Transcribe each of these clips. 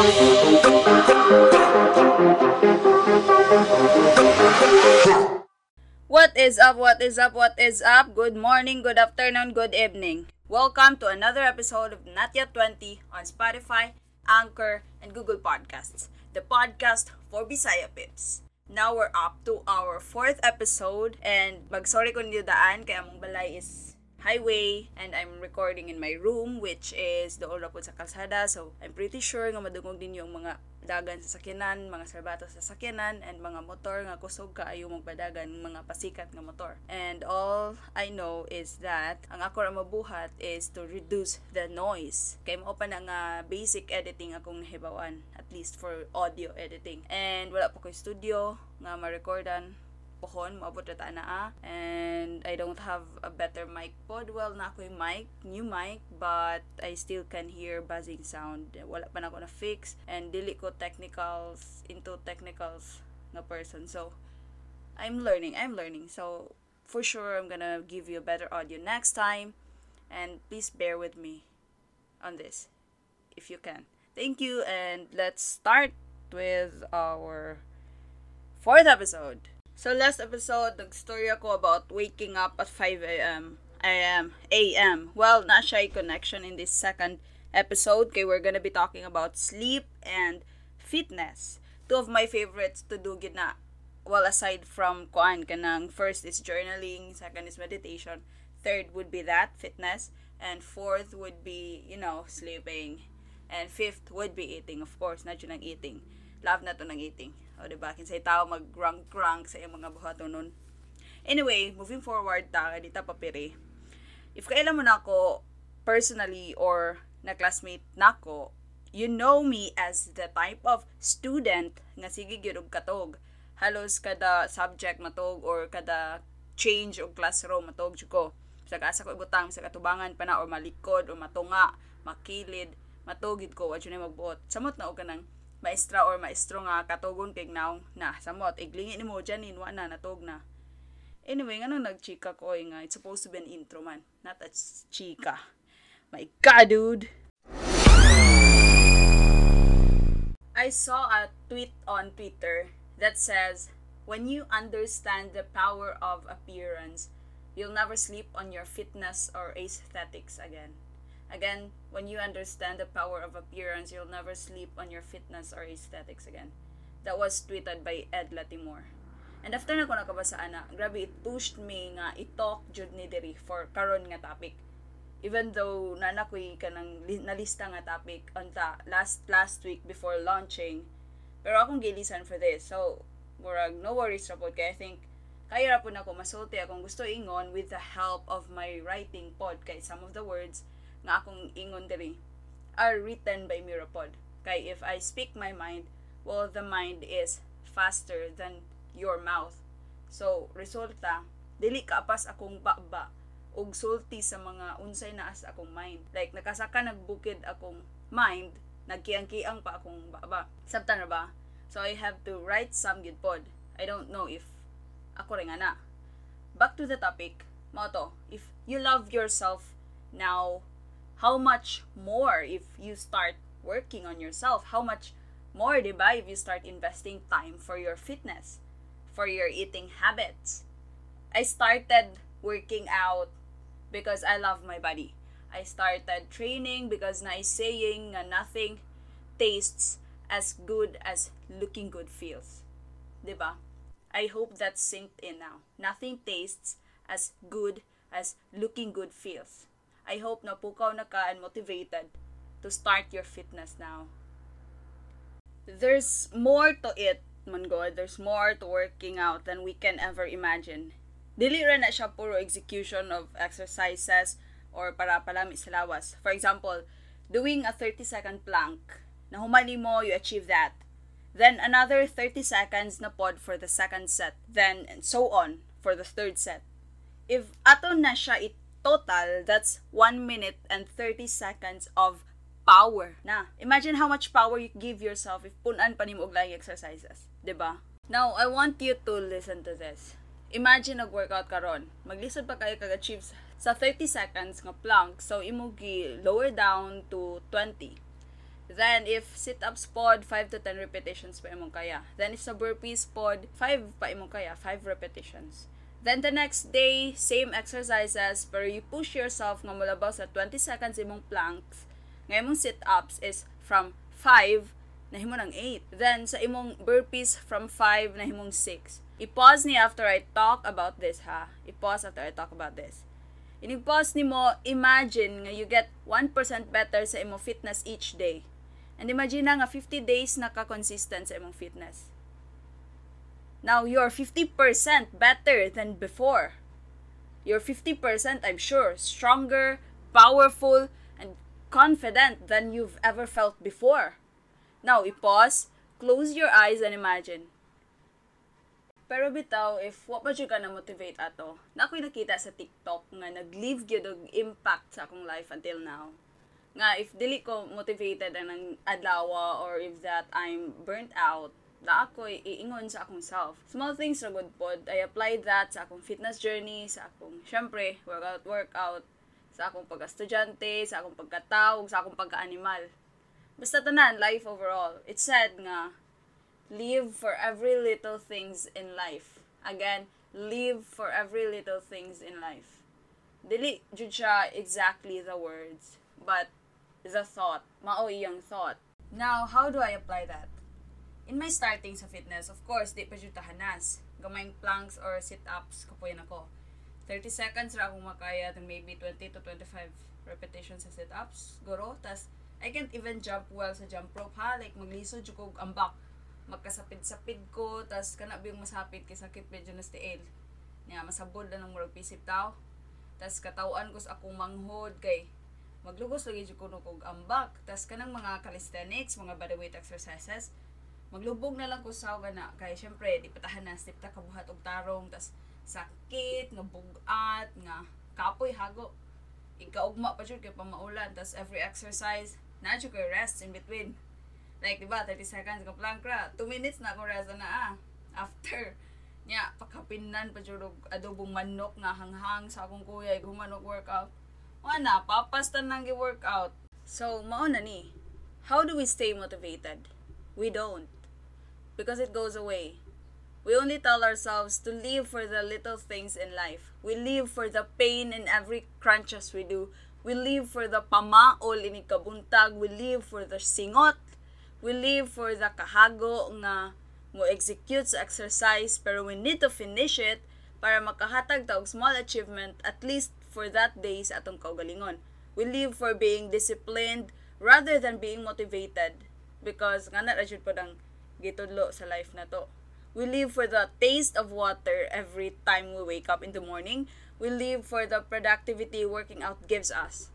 What is up? What is up? What is up? Good morning, good afternoon, good evening. Welcome to another episode of Not Yet 20 on Spotify, Anchor, and Google Podcasts, the podcast for Bisaya Pips. Now we're up to our fourth episode and mag-sorry kung daan kaya among balay is highway and I'm recording in my room which is doon po sa kalsada so I'm pretty sure nga madugong din yung mga dagan sa sakyanan, mga sarbatos sa sakyanan and mga motor nga kusog kaayo magpadagan mga pasikat nga motor. And all I know is that ang ako ra mabuhat is to reduce the noise. Kay mo pa na nga basic editing akong nahibawan at least for audio editing. And wala pa ko studio nga ma-recordan pohon, maabot na na ah. And I don't have a better mic pod. Well, na ako mic, new mic, but I still can hear buzzing sound. Wala pa na ako na fix. And dili ko technicals, into technicals na person. So, I'm learning, I'm learning. So, for sure, I'm gonna give you a better audio next time. And please bear with me on this, if you can. Thank you, and let's start with our fourth episode. So last episode, nag-story ako about waking up at 5 a.m. a.m. a.m. Well, na siya connection in this second episode kay we're gonna be talking about sleep and fitness. Two of my favorites to do gina well aside from kuan kanang first is journaling, second is meditation, third would be that fitness, and fourth would be, you know, sleeping. And fifth would be eating, of course, yun ang eating. Love na to ng eating. O, diba? Kinsay tao mag-rank-rank sa iyong mga buhaton nun. Anyway, moving forward ta, dita papiri. If kailan mo na ako personally or na classmate nako, you know me as the type of student nga sige gyud og katog. Halos kada subject matog or kada change og classroom matog jud ko. Sa asa ko ibutang sa katubangan pa na or malikod or matunga, makilid, matugid ko wa jud magbuot. Samot na og kanang maestra or maestro nga katugon kay naong na samot iglingi nimo dyan in na natog na. Anyway nga nang nagchika ko eh, nga it's supposed to be an intro man not a chika. My god dude! I saw a tweet on Twitter that says when you understand the power of appearance you'll never sleep on your fitness or aesthetics again Again, when you understand the power of appearance, you'll never sleep on your fitness or aesthetics again. That was tweeted by Ed Latimore. And after na ko nakabasa ana, grabe it pushed me nga i-talk jud ni diri for karon nga topic. Even though nana ko kanang nalista nga topic on ta last last week before launching, pero akong gilisan for this. So, murag no worries ra pod kay I think kaya ra po na ko masulti akong gusto ingon with the help of my writing pod kay some of the words nga akong ingon diri are written by Miropod. Kay if I speak my mind, well, the mind is faster than your mouth. So, resulta, dili kaapas akong baba og sulti sa mga unsay naas akong mind. Like, nakasaka nagbukid akong mind, nagkiang-kiang pa akong baba. Sabta na ba? So, I have to write some good pod. I don't know if ako rin na. Back to the topic, mo to, if you love yourself now, how much more if you start working on yourself? How much more, diba, if you start investing time for your fitness, for your eating habits? I started working out because I love my body. I started training because na saying na nothing tastes as good as looking good feels. Diba? I hope that's synced in now. Nothing tastes as good as looking good feels. I hope na pukaw na ka and motivated to start your fitness now. There's more to it, man God. There's more to working out than we can ever imagine. Dili ra na siya puro execution of exercises or para palami lawas. For example, doing a 30 second plank. Na humali mo, you achieve that. Then another 30 seconds na pod for the second set. Then and so on for the third set. If ato na siya it Total, that's 1 minute and 30 seconds of power na. Imagine how much power you give yourself if punan pa nimo og exercises, 'di ba? Now, I want you to listen to this. Imagine nag-workout karon. Maglisod pa kayo kag-achieve sa 30 seconds nga plank. So imo lower down to 20. Then, if sit-ups pod, 5 to 10 repetitions pa imong kaya. Then, if sa burpees pod, 5 pa imong kaya, 5 repetitions. Then, the next day, same exercises, pero you push yourself nga mulabaw sa 20 seconds imong planks. Nga imong sit-ups is from 5 na himo ng 8. Then, sa imong burpees from 5 na himong 6. I-pause ni after I talk about this, ha? I-pause after I talk about this. Inig-pause ni mo, imagine nga you get 1% better sa imong fitness each day. And imagine na nga 50 days na ka-consistent sa imong fitness. Now, you're 50% better than before. You're 50%, I'm sure, stronger, powerful, and confident than you've ever felt before. Now, i-pause, close your eyes, and imagine. Pero bitaw, if wa pa ka na motivate ato, na ako'y nakita sa TikTok nga nag-leave gyud og impact sa akong life until now. Nga if dili ko motivated ang adlaw or if that I'm burnt out, na ako iingon sa akong self. Small things ra good pod. I applied that sa akong fitness journey, sa akong syempre workout workout, sa akong pagka-estudyante, sa akong pagkatao, sa akong pagka-animal. Basta tanan, life overall. It said nga, live for every little things in life. Again, live for every little things in life. Dili jud siya exactly the words, but the thought. Mao iyang thought. Now, how do I apply that? In my starting sa fitness, of course, di pa jud tahanas. Gamayng planks or sit-ups kapuyan ako. 30 seconds ra akong makaya, then maybe 20 to 25 repetitions sa sit-ups. Guro, tas I can't even jump well sa jump rope ha. Like, maglisod jud ko ambak magkasapid-sapid ko, tas kana biyong masapit kay sakit medyo na stiil. Nya masabod na ng murag pisip tao. Tas katawan ko sa akong manghod kay maglugos lagi jud kuno kog ambak. Tas kanang mga calisthenics, mga bodyweight exercises, maglubog na lang ko sa gana kay syempre di patahan na step ta kabuhat og tarong tas sakit nga bugat nga kapoy hago ikaugma pa jud kay pamaulan tas every exercise na jud kay rest in between Like, di ba, 30 seconds ka plank ra. 2 minutes na ako rasa na ah. After, niya, pakapinan pa jurog adobong manok nga hanghang sa akong kuya, gumanok workout. Wala, papastan nang gi-workout. So, mao na ni. How do we stay motivated? We don't. Because it goes away. We only tell ourselves to live for the little things in life. We live for the pain in every crunches we do. We live for the pamaol ini kabuntag. We live for the singot we live for the kahago nga mo execute sa exercise pero we need to finish it para makahatag ta og small achievement at least for that day sa atong kaugalingon. We live for being disciplined rather than being motivated because nga na jud po dang gitudlo sa life na to. We live for the taste of water every time we wake up in the morning. We live for the productivity working out gives us.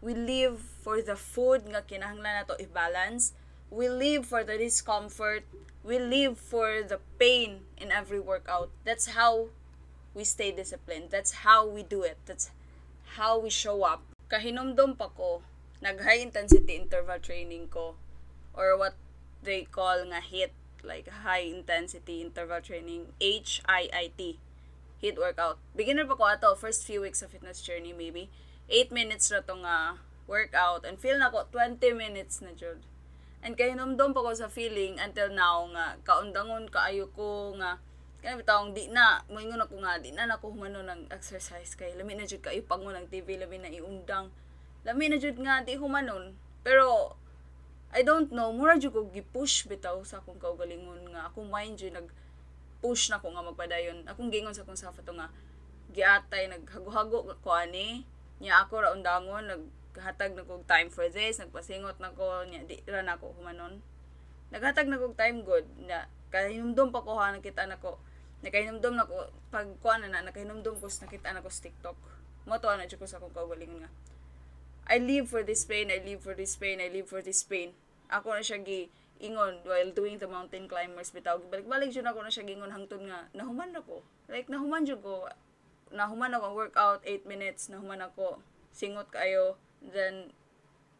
We live for the food nga kinahanglan nato i-balance we live for the discomfort, we live for the pain in every workout. That's how we stay disciplined. That's how we do it. That's how we show up. Kahinumdum pa ko, nag-high intensity interval training ko or what they call nga HIIT, like high intensity interval training, H-I-I-T, HIIT workout. Beginner pa ko ato, first few weeks of fitness journey maybe. 8 minutes na to nga workout and feel na ko 20 minutes na jud And kay numdom pa ko sa feeling until now nga kaundangon kaayo ko nga kaya bitawong di na moingon ako nga di na nako humano ng exercise kay lami na jud kaayo pangon ng TV lami na iundang lami na jud nga di humanon pero I don't know mura jud ko gi-push bitaw sa akong kaugalingon nga akong mind jud nag push na ko nga magpadayon akong gingon sa akong safa to nga giatay naghago-hago ko ani nya ako ra undangon nag naghatag na kog time for this, nagpasingot na ko, nya di ra na ko humanon. Naghatag na kog time good, na kahinumdum pa ko ha nakita na ko. Nakahinumdum na ko pag kuan na na nakahinumdum ko nakita na ko sa TikTok. Mo to na ko sa akong kaugalingon nga. I live for this pain, I live for this pain, I live for this pain. Ako na siya gi ingon while doing the mountain climbers bitaw balik-balik jud ako na siya gingon hangtod nga nahuman ako. Like nahuman jud ko. Nahuman ako workout 8 minutes nahuman ako. Singot kayo. Then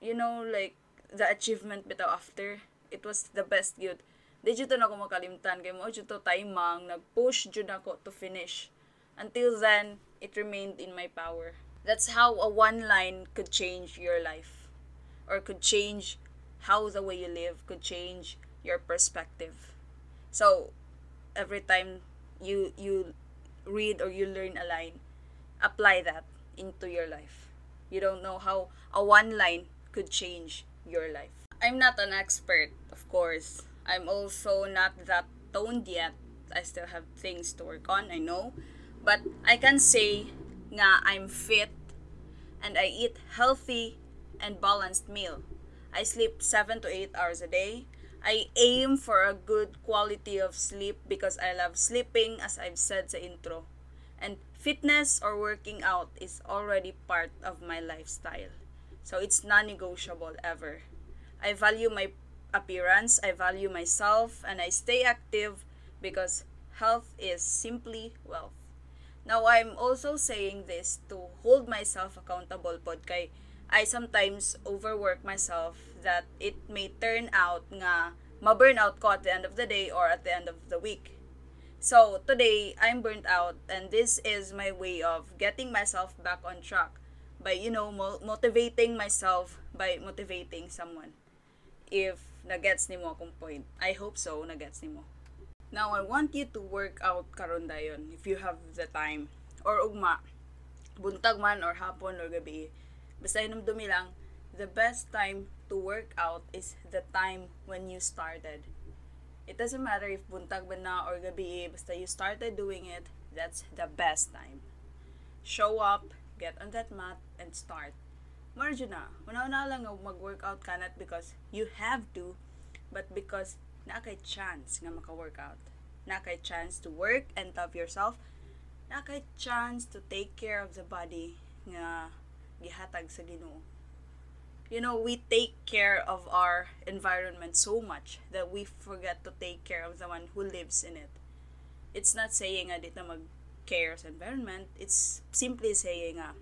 you know like the achievement bitaw after. It was the best good di jud na ako makalimtan. Kay mo jud to timang nag-push jud ako to finish. Until then it remained in my power that's how a one line could change your life or could change how the way you live could change your perspective. So, every time you you read or you learn a line, apply that into your life. You don't know how a one line could change your life. I'm not an expert, of course. I'm also not that toned yet. I still have things to work on, I know. But I can say nga I'm fit and I eat healthy and balanced meal. I sleep 7 to 8 hours a day. I aim for a good quality of sleep because I love sleeping as I've said sa intro. And fitness or working out is already part of my lifestyle. So it's non-negotiable ever. I value my appearance, I value myself, and I stay active because health is simply wealth. Now, I'm also saying this to hold myself accountable pod kay I sometimes overwork myself that it may turn out nga ma-burnout ko at the end of the day or at the end of the week. So, today, I'm burnt out and this is my way of getting myself back on track by, you know, mo- motivating myself by motivating someone. If nagets ni mo akong point. I hope so, nagets ni mo. Now, I want you to work out karon dayon if you have the time. Or ugma, buntag man or hapon or gabi. Basta hinumdumi lang, the best time to work out is the time when you started. It doesn't matter if buntag ba na or gabi, basta you started doing it, that's the best time. Show up, get on that mat, and start. Marjo na, una-una lang mag-workout ka not because you have to, but because na kay chance nga maka-workout. Na kay chance to work and love yourself. Na kay chance to take care of the body nga gihatag sa Ginoo. You know, we take care of our environment so much that we forget to take care of the one who lives in it. It's not saying nga dito mag care sa environment. It's simply saying nga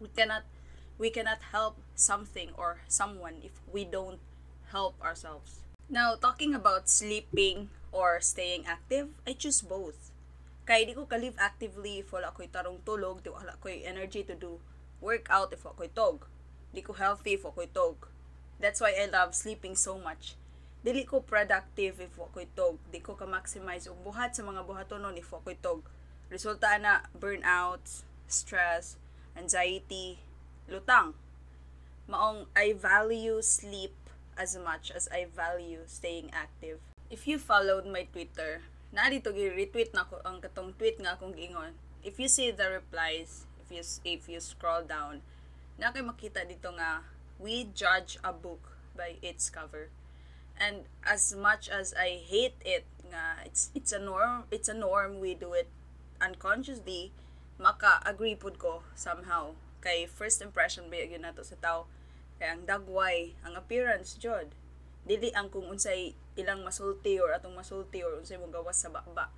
we cannot we cannot help something or someone if we don't help ourselves. Now, talking about sleeping or staying active, I choose both. Kaya di ko ka-live actively if wala ko'y tarong tulog, di wala ko'y energy to do workout if wala ko'y tog. Di ko healthy if wala ko'y tog. That's why I love sleeping so much. Dili ko productive if wala ko'y tog. Di ko ka-maximize og buhat sa mga buhatonon if wala ko'y tog. Resulta na burnout, stress, anxiety, lutang. Maong I value sleep as much as I value staying active. If you followed my Twitter, na dito gi-retweet na ko ang katong tweet nga akong giingon. If you see the replies, if you if you scroll down, na kay makita dito nga we judge a book by its cover. And as much as I hate it nga it's it's a norm, it's a norm we do it unconsciously, maka-agree pud ko somehow kay first impression ba yun nato sa tao kay ang dagway ang appearance jud. Dili ang kung unsay ilang masulti or atong masulti or unsay mo gawas sa baba.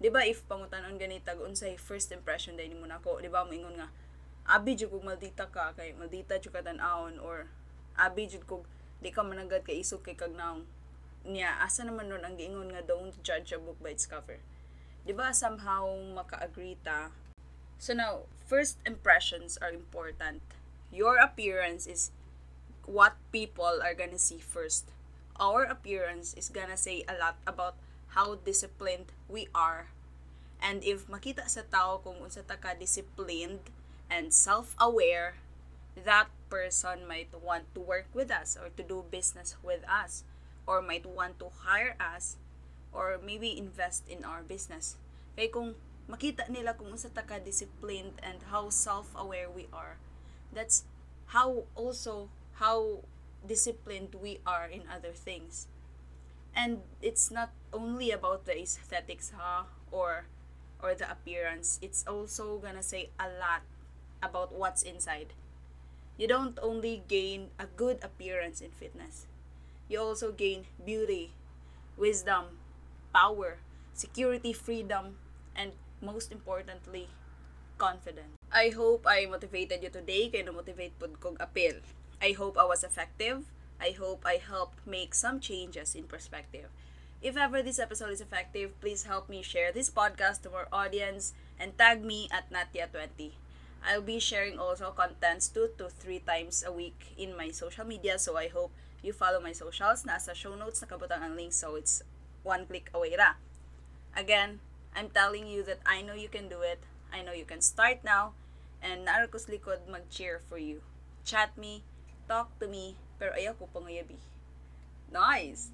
Di ba if pangutanon ganita unsay first impression dai nimo nako di ba moingon nga abi jud kog maldita ka kay maldita jud ka tan-awon or abi jud kog di ka managad kay isok kay kag naong niya asa naman nun ang giingon nga don't judge a book by its cover. Di ba somehow maka-agree ta. So now first impressions are important. Your appearance is what people are gonna see first our appearance is gonna say a lot about how disciplined we are. And if makita sa tao kung unsa ta ka disciplined and self-aware, that person might want to work with us or to do business with us or might want to hire us or maybe invest in our business. Kaya kung makita nila kung unsa ta ka disciplined and how self-aware we are, that's how also how disciplined we are in other things. And it's not only about the aesthetics, huh? Or or the appearance. It's also gonna say a lot about what's inside. You don't only gain a good appearance in fitness. You also gain beauty, wisdom, power, security, freedom, and most importantly, confidence. I hope I motivated you today kay na-motivate pud kog appeal. I hope I was effective. I hope I helped make some changes in perspective. If ever this episode is effective, please help me share this podcast to our audience and tag me at Natia20. I'll be sharing also contents two to three times a week in my social media, so I hope you follow my socials. Nasa show notes nakabutang ang link so it's one click away ra. Again, I'm telling you that I know you can do it. I know you can start now. And naarkos likod mag-cheer for you. Chat me, talk to me, pero ayaw ko panguyabi. Nice!